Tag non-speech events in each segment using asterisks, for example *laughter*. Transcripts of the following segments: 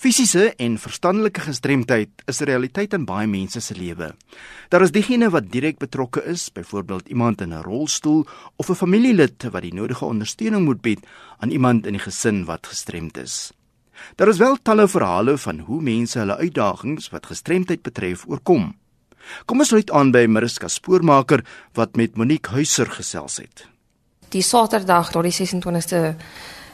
Fisiese en verstandelike gestremdheid is 'n realiteit in baie mense se lewe. Daar is diegene wat direk betrokke is, byvoorbeeld iemand in 'n rolstoel of 'n familielid wat die nodige ondersteuning moet bied aan iemand in die gesin wat gestremd is. Daar is wel talle verhale van hoe mense hulle uitdagings wat gestremdheid betref oorkom. Kom ons sluit aan by Mariska Spoormaker wat met Monique Huiser gesels het. Die Saterdag, daardie 26ste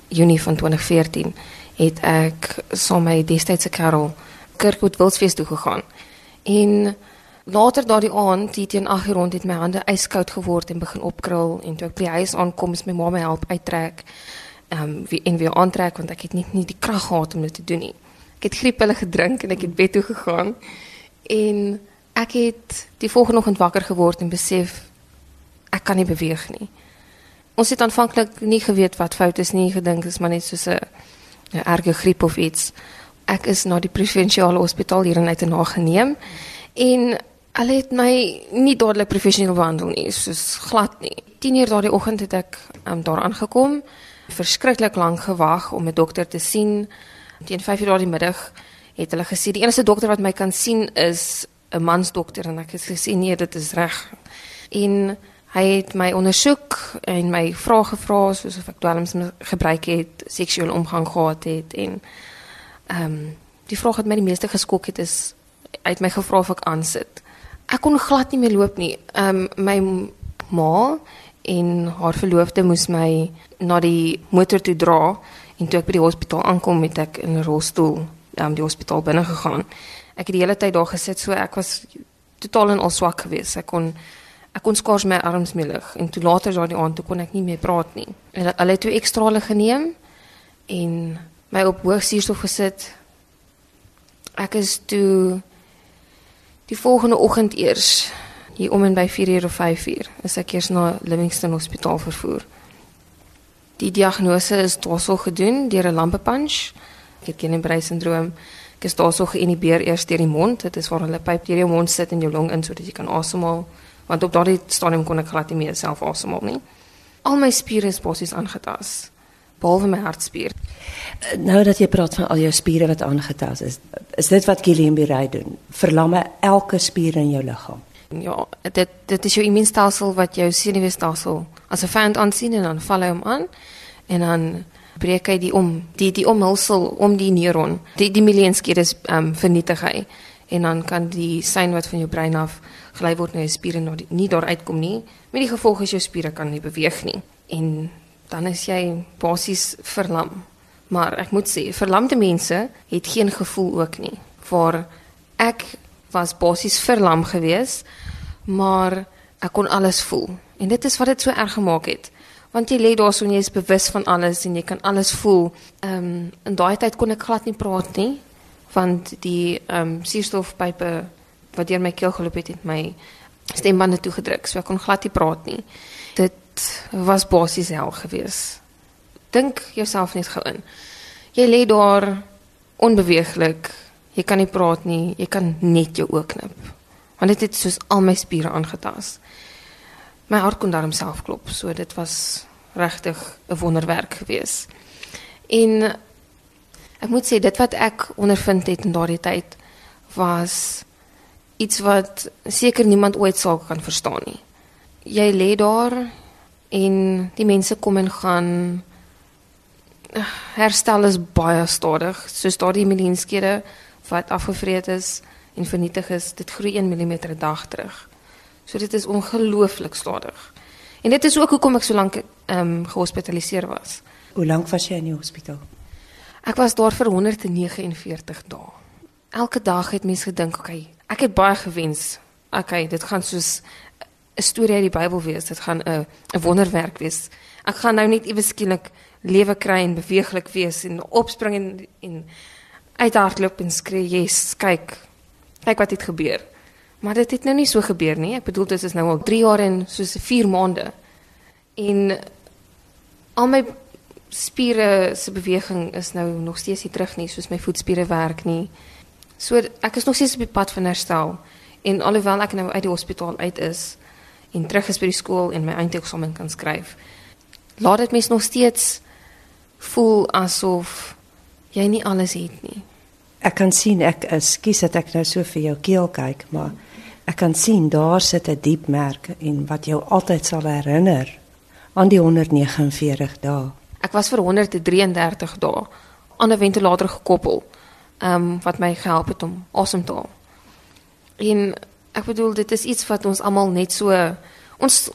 Junie van 2014 het ek saam met my destydse kerel Kirkwood Wildsfees toe gegaan. En later daardie aand, die teen 8 rond het my hande yskoud geword en begin opkrul en toe ek by die huis aankom, is my ma my help uittrek. Ehm um, wie en weer aantrek want ek het net nie die krag gehad om dit te doen nie. Ek het griep hulle gedrink en ek het bed toe gegaan. En ek het die volgende oggend wakker geword en besef ek kan nie beweeg nie. Ons het aanvanklik nie geweet wat fout is nie, gedink is maar net soos 'n 'n erge griep of iets. Ek is na die provinsiale hospitaal hier in Uitenhage geneem en hulle het my nie dadelik professioneel behandel nie, soos glad nie. 10 uur daardie oggend het ek um, daar aangekom, verskriklik lank gewag om 'n dokter te sien. Teen 5 uur daardie middag het hulle gesê die enigste dokter wat my kan sien is 'n mansdokter en ek het gesê nee, dit is reg. En hy het my ondersoek en my vrae gevra soos of ek dwelms gebruik het, seksuele omgang gehad het en ehm um, die vraag wat my die meeste geskok het is uit my gevra of ek aansit. Ek kon glad nie meer loop nie. Ehm um, my ma en haar verloofde moes my na die motor toe dra en toe ek by die hospitaal aankom het ek in 'n rolstoel ehm um, die hospitaal binne gegaan. Ek het die hele tyd daar gesit so ek was totaal en al swak geweest. Ek kon ek kon skaars my arms meer lig en toe later daardie aand toe kon ek nie meer praat nie. Hulle hulle het toe ekstra hulle geneem en my op hoë suurstof gesit. Ek is toe die volgende oggend eers hier om en by 4 uur of 5 uur is ek eers na Livingston Hospitaal vervoer. Die diagnose is daarso gedoen deur 'n lampepunch. Ek het Guillain-Barré syndroom. Ek is daarso geïnhibeer eers deur die mond. Dit is waar hulle pyp deur jou mond sit in jou long in sodat jy kan asemhaal want op daardie stadium kon ek glad nie meer self asemhaal nie. Al my spiere is basies aangetast behalwe my hartspier. Nou dat jy praat van al jou spiere wat aangetast is, is dit wat Guillain-Barré doen? Verlamme elke spier in jou liggaam. Ja, dit dit is jou immuunstelsel wat jou senuweestelsel as 'n vyand aansien en dan val hy hom aan en dan breek hy die om die die omhulsel om die neuron. Die die miljoenskere is ehm um, vernietig hy en dan kan die sein wat van jou brein af gelei word na jou spiere na die, nie daar uitkom nie. Met die gevolg is jou spiere kan nie beweeg nie en dan is jy basies verlam. Maar ek moet sê, verlamde mense het geen gevoel ook nie. Vir ek was basies verlam geweest, maar ek kon alles voel. En dit is wat dit so erg gemaak het. Want jy lê daar so en jy is bewus van alles en jy kan alles voel. Ehm um, in daai tyd kon ek glad nie praat nie want die ehm um, suurstofpype wat deur my keel geloop het, het my stembande toegedruk, so ek kon glad nie praat nie. Dit was basies hel geweest. Dink jouself net gou in. Jy lê daar onbeweeglik. Jy kan nie praat nie, jy kan net jou oë knip. Want dit het soos al my spiere aangetast. My hart kon daarom self klop, so dit was regtig 'n wonderwerk geweest. En ek moet sê dit wat ek ondervind het in daardie tyd was iets wat seker niemand ooit sal kan verstaan nie. Jy lê daar en die mense kom en gaan herstel is baie stadig. Soos daardie miljoenskere wat afgevreet is en vernietig is, dit groei 1 mm 'n dag terug. So dit is ongelooflik stadig. En dit is ook hoekom ek so lank ehm um, gehospitaliseer was. Hoe lank was jy in die hospitaal? Ek was daar vir 149 dae. Elke dag het mense gedink, okay, ek het baie gewens. Okay, dit gaan soos 'n storie uit die Bybel wees. Dit gaan 'n 'n wonderwerk wees. Ek gaan nou net ewe skielik lewe kry en beweeglik wees en opspring en en uithardloop en skree, "Yes, kyk. Kyk wat het gebeur." Maar dit het nou nie so gebeur nie. Ek bedoel dit is nou al 3 jaar en soos 4 maande. En al my spiere se beweging is nou nog steeds nie terug nie, soos my voetspiere werk nie. So ek is nog steeds op die pad van herstel en alhoewel ek nou uit die hospitaal uit is en terug is by die skool en my eindeksamen kan skryf, laat dit mens nog steeds voel asof jy nie alles het nie. Ek kan sien ek ekskuus dat ek nou so vir jou keel kyk, maar ek kan sien daar sit 'n diep merk en wat jou altyd sal herinner aan die 149 dae. Ek was vir 133 dae aan 'n ventilator gekoppel. Ehm um, wat my gehelp het om asem te haal. En ek bedoel dit is iets wat ons almal net so ons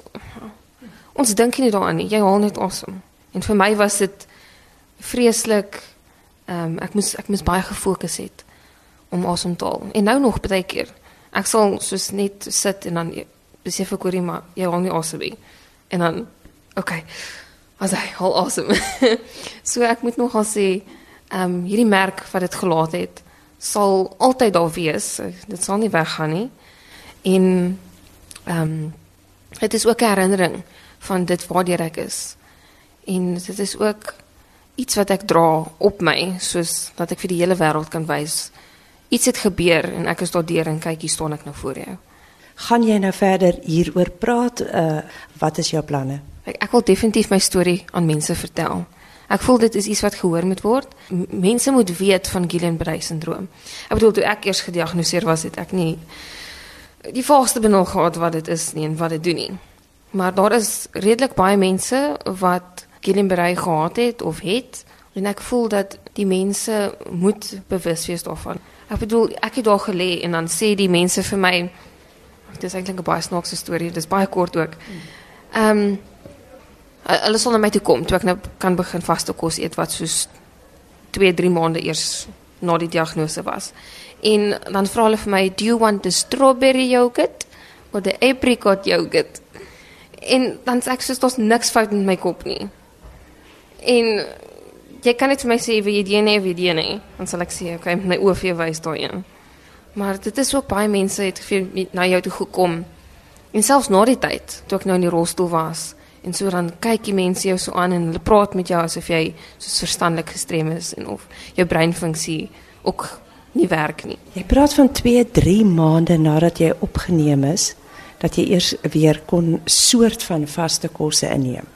ons dink nie daaraan nie. Jy haal net asem. En vir my was dit vreeslik ehm um, ek moes ek moes baie gefokus het om asem te haal. En nou nog baie keer. Ek sal soos net sit en dan besef ek hoorie maar jy haal nie asem nie. En dan okay. As hy haal asem. *laughs* so ek moet nog al sê ehm um, hierdie merk wat dit gelaat het sal altyd daar wees. Dit sal nie weggaan nie. En ehm um, dit is ook 'n herinnering van dit waar ek is. En dit is ook iets wat ek dra op my soos dat ek vir die hele wêreld kan wys iets het gebeur en ek is daardeur en kyk hier staan ek nou voor jou. Gaan jy nou verder hieroor praat? Uh wat is jou planne? Ek, ek wil definitief my storie aan mense vertel. Ek voel dit is iets wat gehoor moet word. Mense moet weet van Guillain-Barré syndroom. Ek bedoel toe ek eers gediagnoseer was, het ek nie die vaagste benul gehad wat dit is nie en wat dit doen nie. Maar daar is redelik baie mense wat Guillain-Barré gehad het of het en ek voel dat die mense moet bewus wees daarvan. Ek bedoel ek het daar gelê en dan sê die mense vir my dis eintlik 'n baie snaakse storie, dis baie kort ook. Ehm um, hulle sal na my toe kom toe ek nou kan begin vaste kos eet wat soos 2, 3 maande eers na die diagnose was. En dan vra hulle vir my, "Do you want the strawberry yogurt or the apricot yogurt?" En dan sê ek soos daar's niks fout met my kop nie. En jy kan net vir my sê wie jy die nee wie die nee. Dan sal ek sê, okay, my oë vir wys daai een. Maar dit is ook baie mense het vir na jou toe gekom. En selfs na die tyd toe ek nou in die rolstoel was en so dan kyk die mense jou so aan en hulle praat met jou asof jy soos verstandelik gestrem is en of jou breinfunksie ook nie werk nie. Jy praat van 2, 3 maande nadat jy opgeneem is dat jy eers weer kon soort van vaste kosse inneem.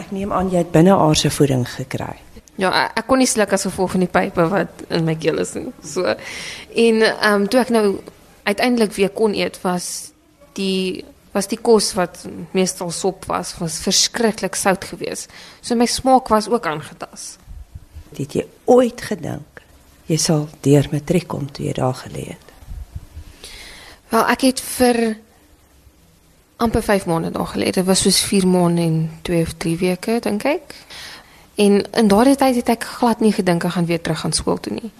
Ek neem aan jy het binneaardse voeding gekry. Ja, ek, ek kon nie sluk as gevolg van die pype wat in my keel is nie. So en ehm um, toe ek nou uiteindelik weer kon eet was die was die kos wat meestal sop was, was verskriklik sout geweest. So my smaak was ook aangetas. Het jy ooit gedink jy sal deur matriek kom toe jy daar gelê het? Wel, ek het vir amper 5 maande daar gelê. Dit was soos 4 maande en 2 of 3 weke, dink ek. En in daardie tyd het ek glad nie gedink ek gaan weer terug gaan skool toe nie.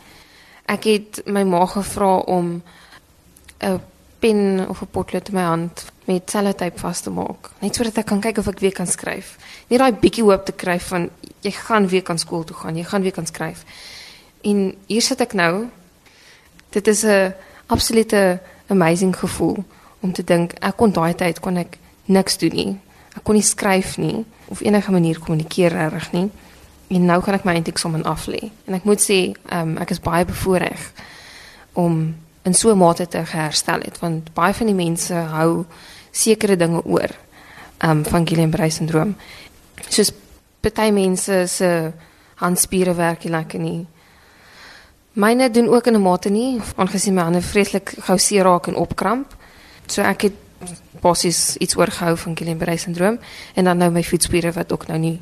Ek het my ma gevra om 'n pen of 'n potlood in my hand met sellotape vas te maak, net sodat ek kan kyk of ek weer kan skryf. Net daai bietjie hoop te kry van jy gaan weer kan skool toe gaan, jy gaan weer kan skryf. En hier sit ek nou. Dit is 'n absolute amazing gevoel om te dink ek kon daai tyd kon ek niks doen nie. Ek kon nie skryf nie of enige manier kommunikeer reg nie. En nou kan ek my eindeksamen af lê. En ek moet sê, um, ek is baie bevoorreg om in so 'n mate te herstel het want baie van die mense hou sekere dinge oor um, van Guillain-Barré syndroom. Soos party mense se handspiere werk nie lekker nie. Myne doen ook in 'n mate nie, aangesien my hande vreeslik gou seer raak en opkramp. So ek het basies iets oorgehou van Guillain-Barré syndroom en dan nou my voetspiere wat ook nou nie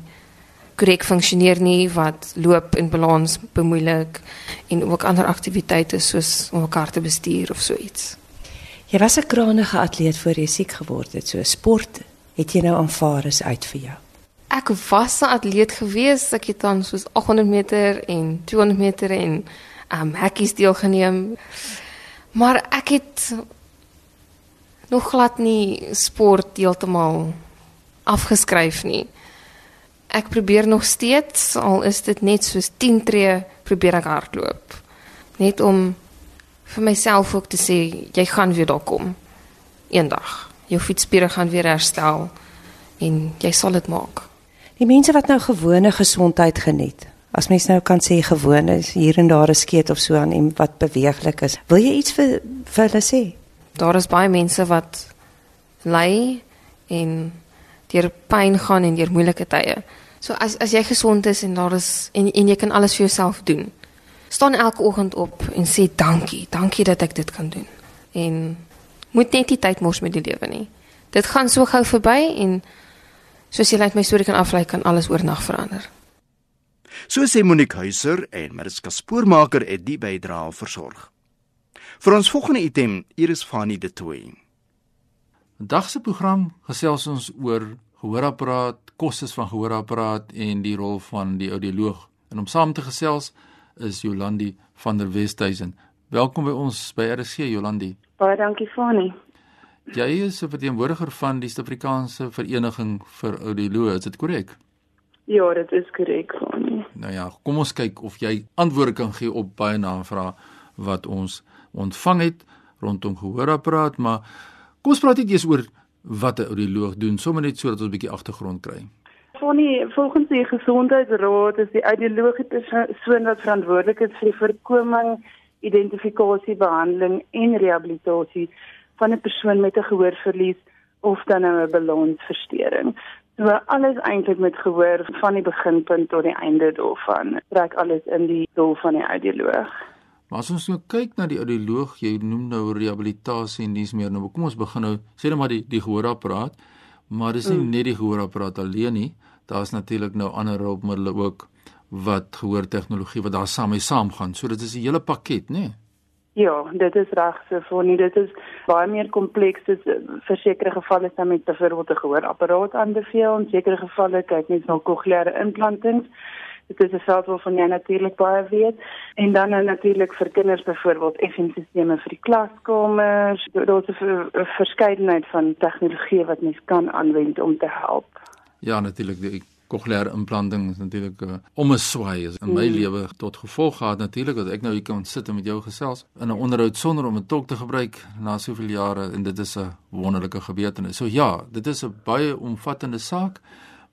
korrek funksioneer nie wat loop en balans bemoeilik en ook ander aktiwiteite soos om 'n kar te bestuur of so iets. Jy was 'n krangige atleet voor jy siek geword het. So sport het jy nou aanvaar is uit vir jou. Ek was 'n atleet gewees. Ek het dan soos 800 meter en 200 meter en ehm um, hekkies deelgeneem. Maar ek het nog glad nie sport heeltemal afgeskryf nie. Ek probeer nog steeds al is dit net soos 10 tree probeer ek hardloop. Net om vir myself ook te sê jy gaan weer daar kom eendag. Jou fietsspiere gaan weer herstel en jy sal dit maak. Die mense wat nou gewone gesondheid geniet. As mens nou kan sê gewoon is hier en daar 'n skeet of so aan iemand wat beweeglik is. Wil jy iets vir vir hulle sê? daar is baie mense wat ly en deur pyn gaan en deur moeilike tye. So as as jy gesond is en daar is en en jy kan alles vir jouself doen. Staan elke oggend op en sê dankie, dankie dat ek dit kan doen. En moet net nie tyd mors met die lewe nie. Dit gaan so gou verby en soos jy net my storie kan aflei kan alles oornag verander. So sê Monique Huiser en Mariska Spoormaker het die bydrae versorg. Vir ons volgende item, hier is Fanie de Tooi. Vandag se program gesels ons oor gehoorapparaat, kostes van gehoorapparaat en die rol van die audioloog. En om saam te gesels is Jolandi van der Westhuizen. Welkom by ons by RC Jolandi. Baie dankie Fanie. Jy is 'n verteenwoordiger van die Suid-Afrikaanse Vereniging vir Audioloë, is dit korrek? Ja, dit is korrek Fanie. Nou ja, kom ons kyk of jy antwoorde kan gee op baie navrae wat ons ontvang het rondom gehoorapparaat, maar kom ons praat net eers oor wat 'n audioloog doen, sommer net sodat ons 'n bietjie agtergrond kry. Vonnie, volgens die gesondheidsraad is die die persoon wat verantwoordelik is vir die voorkoming, identifikasie, behandeling en rehabilitasie van 'n persoon met 'n gehoorverlies of dan nou 'n balansversteuring. So alles eintlik met gehoor van die beginpunt tot die einde daarvan, trek alles in die doel van die audioloog. Maar as ons nou kyk na die audioloog, jy noem nou rehabilitasie en dis meer nou. Kom ons begin nou, sê net maar die die gehoorapparaat, maar dis nie mm. net die gehoorapparaat alleen nie. Daar's natuurlik nou ander hulpmiddels ook wat gehoor tegnologie wat daar saam mee saamgaan. So dit is 'n hele pakket, né? Nee? Ja, dit is reg so vir nie. Dit is baie meer kompleks. Dis eh, vir sekere gevalle is dan met byvoorbeeld 'n gehoorapparaat aanbeveel. In sekere gevalle kyk mens na cochleaire implantings dit is 'n veld waarvan jy natuurlik baie weet en dan nou natuurlik vir kinders byvoorbeeld FM-sisteme vir die klaskamers daar's 'n verskeidenheid van tegnologie wat mens kan aanwend om te help ja natuurlik die cochleaire implanting is natuurlik uh, om 'n swaai is in my mm. lewe tot gevolg gehad natuurlik dat ek nou hier kan sit en met jou gesels in 'n onderhoud sonder om 'n tolk te gebruik na soveel jare en dit is 'n wonderlike gebeurtenis. So ja, dit is 'n baie omvattende saak,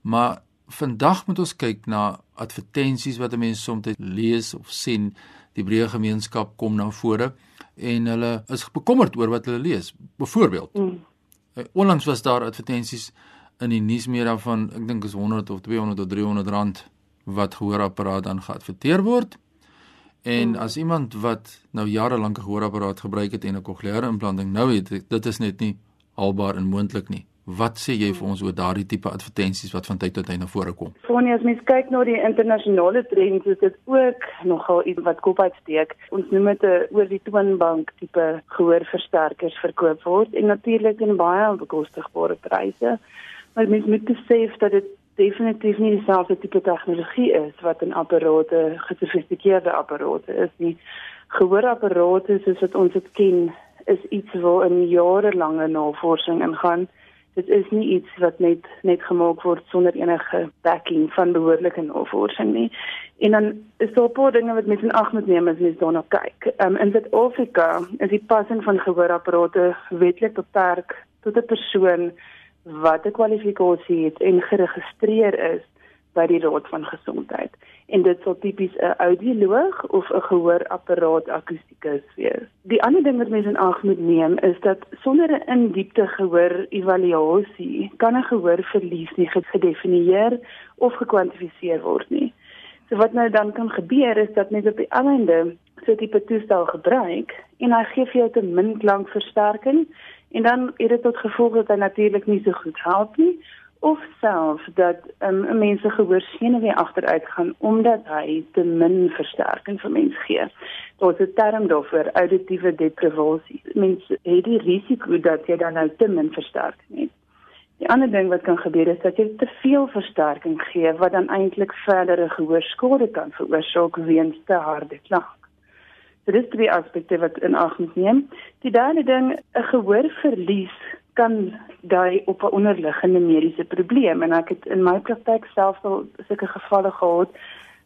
maar vandag moet ons kyk na advertensies wat mense soms lees of sien. Die breë gemeenskap kom na vore en hulle is bekommerd oor wat hulle lees. Byvoorbeeld, mm. Eh, onlangs was daar advertensies in die nuusmedia van ek dink is 100 of 200 of 300 rand wat gehoorapparaat aan geadverteer word. En mm. as iemand wat nou jare lank 'n gehoorapparaat gebruik het en 'n cochleaire implanting nou het, dit is net nie haalbaar en moontlik nie. Wat sê jy vir ons oor daardie tipe advertensies wat van tyd tot tyd na vore kom? Sonie, as mens kyk na die internasionale trends, is dit ook nogal iets wat kop uitsteek. Ons noem dit 'n oor die toonbank tipe gehoorversterkers verkoop word en natuurlik in baie bekostigbare pryse. Maar mens moet besef dat dit definitief nie dieselfde tipe tegnologie is wat in apparate, gesofistikeerde apparate is nie. Gehoorapparate soos wat ons dit ken, is iets waar in jarelange navorsing ingaan dit is nie iets wat net net gemaak word sonder enige backing van behoorlike navorsing nie. En dan is daar 'n paar dinge wat mens in ag moet neem as mens daarna kyk. Um, in Suid-Afrika is die passing van gehoorapparate wetlik beperk tot 'n persoon wat 'n kwalifikasie het en geregistreer is by die Raad van Gesondheid en dit sal tipies 'n audioloog of 'n gehoorapparaat akoestikus wees. Die ander ding wat mense in ag moet neem is dat sonder 'n in-diepte gehoor evaluasie kan 'n gehoorverlies nie gedefinieer of gekwantifiseer word nie. So wat nou dan kan gebeur is dat mense op die einde so 'n tipe toestel gebruik en hy gee vir jou te min klankversterking en dan het dit tot gevolg dat hy natuurlik nie so goed help nie of self dat um, mense gehoor senuwee agteruit gaan omdat hy te min versterking vir mens gee. Daar's 'n term daarvoor, auditiewe deprivasie. Mense het die risiko dat jy dan nou te min versterking het. Die ander ding wat kan gebeur is dat jy te veel versterking gee wat dan eintlik verdere gehoorskade kan veroorsaak weens te harde klank. So dis drie aspekte wat in ag moet neem. Die derde ding, 'n gehoorverlies kan dui op 'n onderliggende mediese probleem en ek het in my praktyk self al sulke gevalle gehad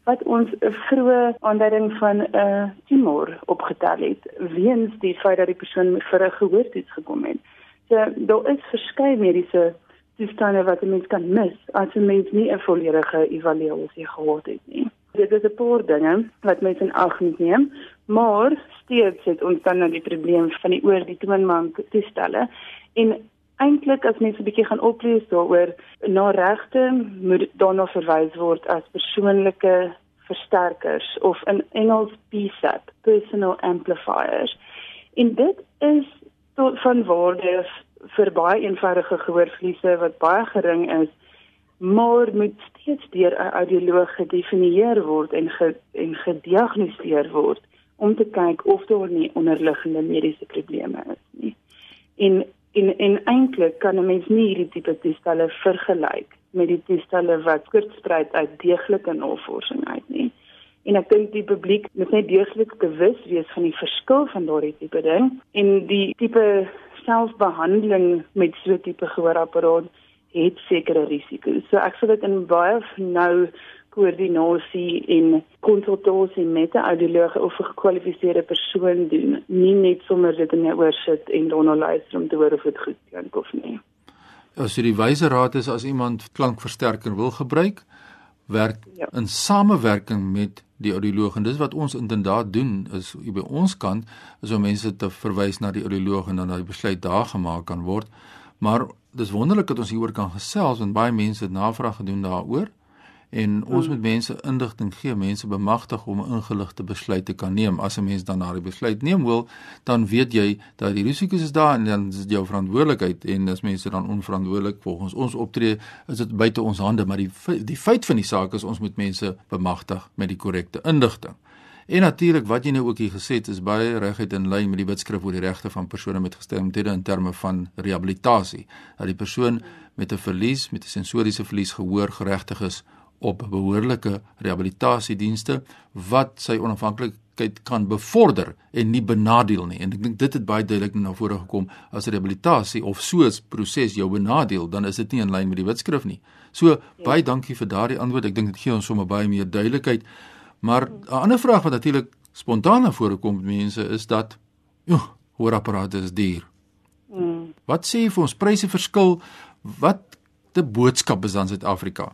wat ons 'n vroeë aanduiding van 'n uh, tumor opgetel het weens die feit dat die persoon vir 'n gehoortoets gekom het. So daar is verskeie mediese toestande wat 'n mens kan mis as 'n mens nie 'n volledige evaluasie gehad het nie. Dit is 'n paar dinge wat mense in ag moet neem, maar steeds het ons dan nou die probleem van die oor die toonbank toestelle En eintlik as mense 'n bietjie gaan oplees daaroor, na regte moet daarna verwys word as persoonlike versterkers of in Engels PSAP, personal amplifiers. En dit is tot van waarde vir baie eenvoudige gehoorverliese wat baie gering is, maar moet steeds deur 'n audioloog gedefinieer word en ge, en gediagnoseer word om te kyk of daar nie onderliggende mediese probleme is nie. En en en eintlik kan 'n mens nie hierdie tipe toestelle vergelyk met die toestelle wat kortspruit uit deeglike navorsing uit nie. En ek dink die publiek moet net deeglik bewus wees van die verskil van daardie tipe ding en die tipe selfbehandeling met so 'n tipe gehoorapparaat het sekere risiko's. So ek sê dit in baie nou koördinasie en konsultasie met 'n audioloog of 'n gekwalifiseerde persoon doen, nie net sommer dit in jou oor sit en daarna luister om te hoor of dit goed klink of nie. As jy die wyse raad is as iemand klankversterker wil gebruik, werk ja. in samewerking met die audioloog en dis wat ons inderdaad doen is by ons kant is om mense te verwys na die audioloog en dan daai besluit daar gemaak kan word. Maar dis wonderlik dat ons hieroor kan gesels want baie mense het navraag gedoen daaroor en ons hmm. moet mense inligting gee, mense bemagtig om 'n ingeligte besluit te kan neem. As 'n mens dan daardie besluit neem wil, dan weet jy dat die risiko's is daar en dan is dit jou verantwoordelikheid en as mense dan onverantwoordelik volgens ons optree, is dit buite ons hande, maar die die feit van die saak is ons moet mense bemagtig met die korrekte inligting. En natuurlik wat jy nou ook hier gesê het is baie reguit in lyn met die wetskrif oor die regte van persone met gestremthede in terme van rehabilitasie. Dat die persoon met 'n verlies, met 'n sensoriese verlies gehoor geregtig is op behoorlike rehabilitasiedienste wat sy onafhanklikheid kan bevorder en nie benadeel nie. En ek dink dit het baie duidelik na vore gekom as rehabilitasie of soos proses jou benadeel, dan is dit nie in lyn met die wetskrif nie. So baie dankie vir daardie antwoord. Ek dink dit gee ons sommer baie meer duidelikheid. Maar 'n ander vraag wat natuurlik spontaan na vore kom met mense is dat joh, hoorapparate is duur. Mm. Wat sê jy vir ons pryse verskil? Wat die boodskap is dan Suid-Afrika?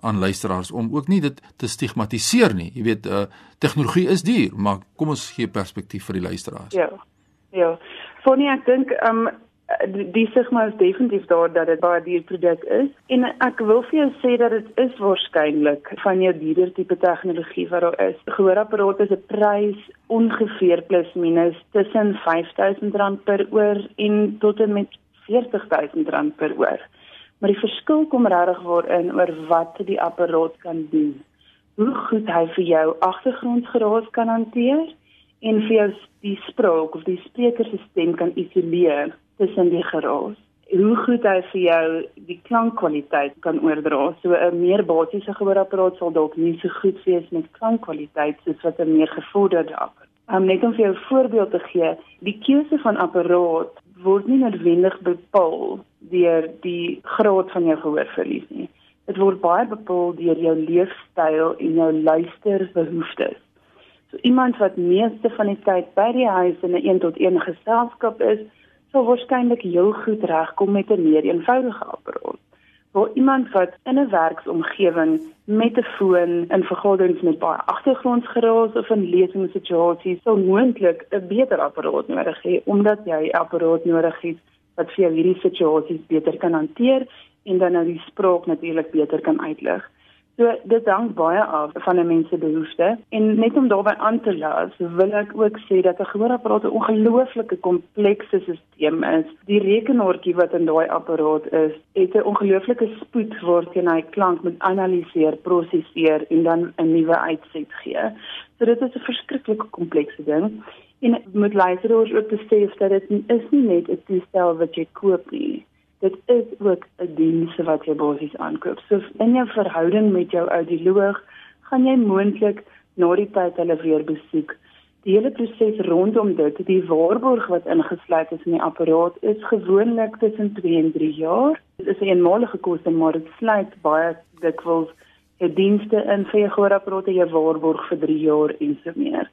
aan luisteraars om ook nie dit te stigmatiseer nie. Jy weet, uh, tegnologie is duur, maar kom ons gee perspektief vir die luisteraars. Ja. Ja. Fonnie, ek dink um die stigma is definitief daar dat dit baie duur produk is en ek wil vir jou sê dat dit is waarskynlik van jou duurder tipe tegnologie wat daar is. Gehoorapparate se prys ongeveer plus minus tussen R5000 per oor en tot en met R40000 per oor. Maar die verskil kom regtig waarin oor wat die apparaat kan doen. Hoe goed hy vir jou agtergrondgeraas kan hanteer en vir jou die spraak of die spreker se stem kan isoleer tussen die geraas. Hoe goed hy vir jou die klankkwaliteit kan oordra. So 'n meer basiese gehoorapparaat sal dalk nie so goed wees met klankkwaliteit soos wat 'n meer gevorderde apparaat. Um, net om vir jou 'n voorbeeld te gee, die keuse van apparaat word nie noodwendig bepaal deur die graad van jou gehoorverlies nie. Dit word baie bepaal deur jou leefstyl en jou luisterbehoeftes. So iemand wat meeste van die tyd by die huis in 'n 1 tot 1 geselskap is, sal waarskynlik heel goed regkom met 'n meer eenvoudige apparaat. Waar iemand wat in 'n werksomgewing met 'n foon in vergaderings met baie agtergrondgeraas of in lesingssituasies sou moontlik 'n beter apparaat nodig hê omdat jy 'n apparaat nodig het wat vir jou hierdie situasies beter kan hanteer en dan nou die spraak natuurlik beter kan uitlig. So dit hang baie af van 'n mens se behoeftes en net om daarbey aan te laat, wil ek ook sê dat 'n gehoorapparaat 'n ongelooflike komplekse stelsel is. Die rekenaartjie wat in daai apparaat is, het 'n ongelooflike spoed waarteen hy klank moet analiseer, prosesseer en dan 'n nuwe uitset gee. So dit is 'n verskriklike komplekse ding. En moet luisteraars ook besef dat dit is nie net 'n toestel wat jy koop nie. Dit is ook 'n diens wat jy basies aankoop. So in jou verhouding met jou audioloog gaan jy moontlik na die tyd hulle weer besoek. Die hele proses rondom dit, die waarborg wat ingesluit is in die apparaat is gewoonlik tussen 2 en 3 jaar. Dit is 'n eenmalige koste, maar dit sluit baie dikwels 'n dienste in vir jou gehoorapparaat en jou waarborg vir 3 jaar en so meer.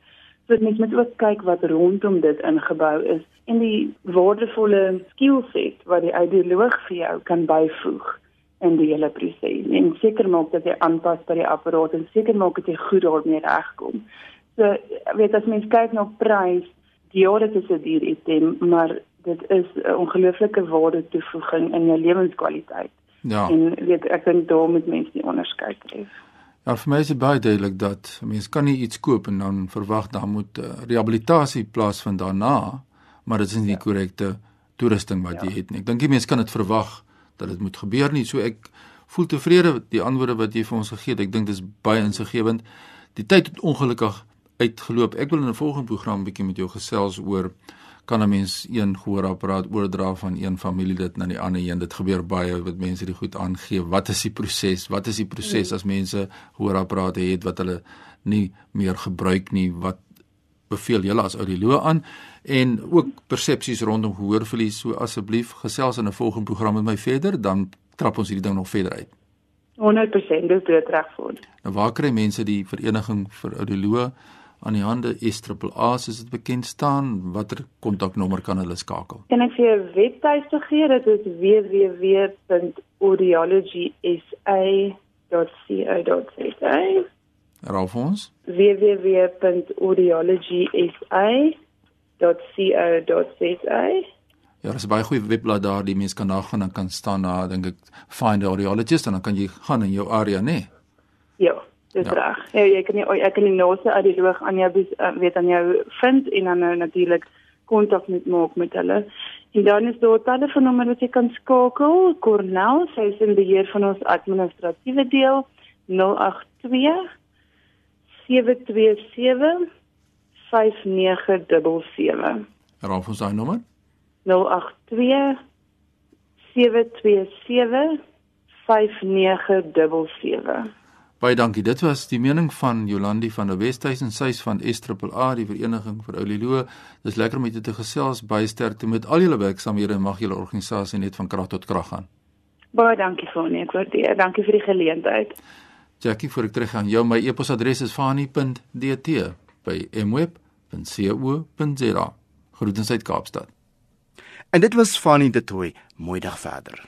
So mens moet ook kyk wat rondom dit ingebou is en die waardevolle skillset wat die audioloog vir jou kan byvoeg in die hele proses. En seker maak dat jy aanpas by die apparaat en seker maak dat jy goed daarmee regkom. So weet as mens kyk na prys, die orde is 'n duur item, maar dit is 'n ongelooflike waarde toevoeging in jou lewenskwaliteit. Ja. En weet ek dink daar moet mense nie onderskei tref. Ja, vir my is dit baie duidelik dat mense kan nie iets koop en dan verwag dan moet uh, rehabilitasie plaasvind daarna, maar dit is nie die korrekte toerusting wat ja. jy het nie. Ek dink die mense kan dit verwag dat dit moet gebeur nie. So ek voel tevrede met die antwoorde wat jy vir ons gegee het. Ek dink dit is baie insiggewend. Die tyd het ongelukkig uitgeloop. Ek wil in 'n volgende program bietjie met jou gesels oor kan 'n mens een gehoorapparaat oordra van een familielid na die ander een. Dit gebeur baie wat mense dit goed aangee. Wat is die proses? Wat is die proses as mense gehoorapparate het wat hulle nie meer gebruik nie? Wat beveel julle as audioloog aan? En ook persepsies rondom gehoorverlies. So asseblief gesels in 'n volgende program met my verder, dan trap ons hierdie ding nog verder uit. 100% dis dit reg voor. Nou waar kry mense die vereniging vir audioloog? Aan die hande SAAA soos dit bekend staan watter kontaknommer kan hulle skakel Kan ek vir jou webtuiste gee dit is www.audiologysa.co.za Raaf ons www.audiologysa.co.za Ja, dis 'n baie goeie webblad daar, die mense kan nagaan en kan staan na dink ek find audiologist en dan kan jy gaan in jou area, nê? Nee? Ja. Dis ja. reg. Ja, jy kan nie ek kan die naaste audioloog aan jou eh, weet aan jou vind en dan nou natuurlik kontak met maak met hulle. En dan is daar 'n telefoonnommer wat jy kan skakel. Cornel, sy is in beheer van ons administratiewe deel 082 727 5977. Raaf ons daai nommer? 082 727 5977. Baie dankie. Dit was die mening van Jolandi van der Westhuizen, sy's van SAAA, die vereniging vir Oulilo. Dis lekker om dit te gesels. Baie sterkte met al julle werksamehede en mag julle organisasie net van krag tot krag gaan. Baie dankie Fanie, ek waardeer. Dankie vir die geleentheid. Jackie, voor ek terug gaan, jou my e-posadres is fanie.dt by mweb.co.za. Groetens uit Kaapstad. En dit was Fanie de Tooy. Mooi dag verder.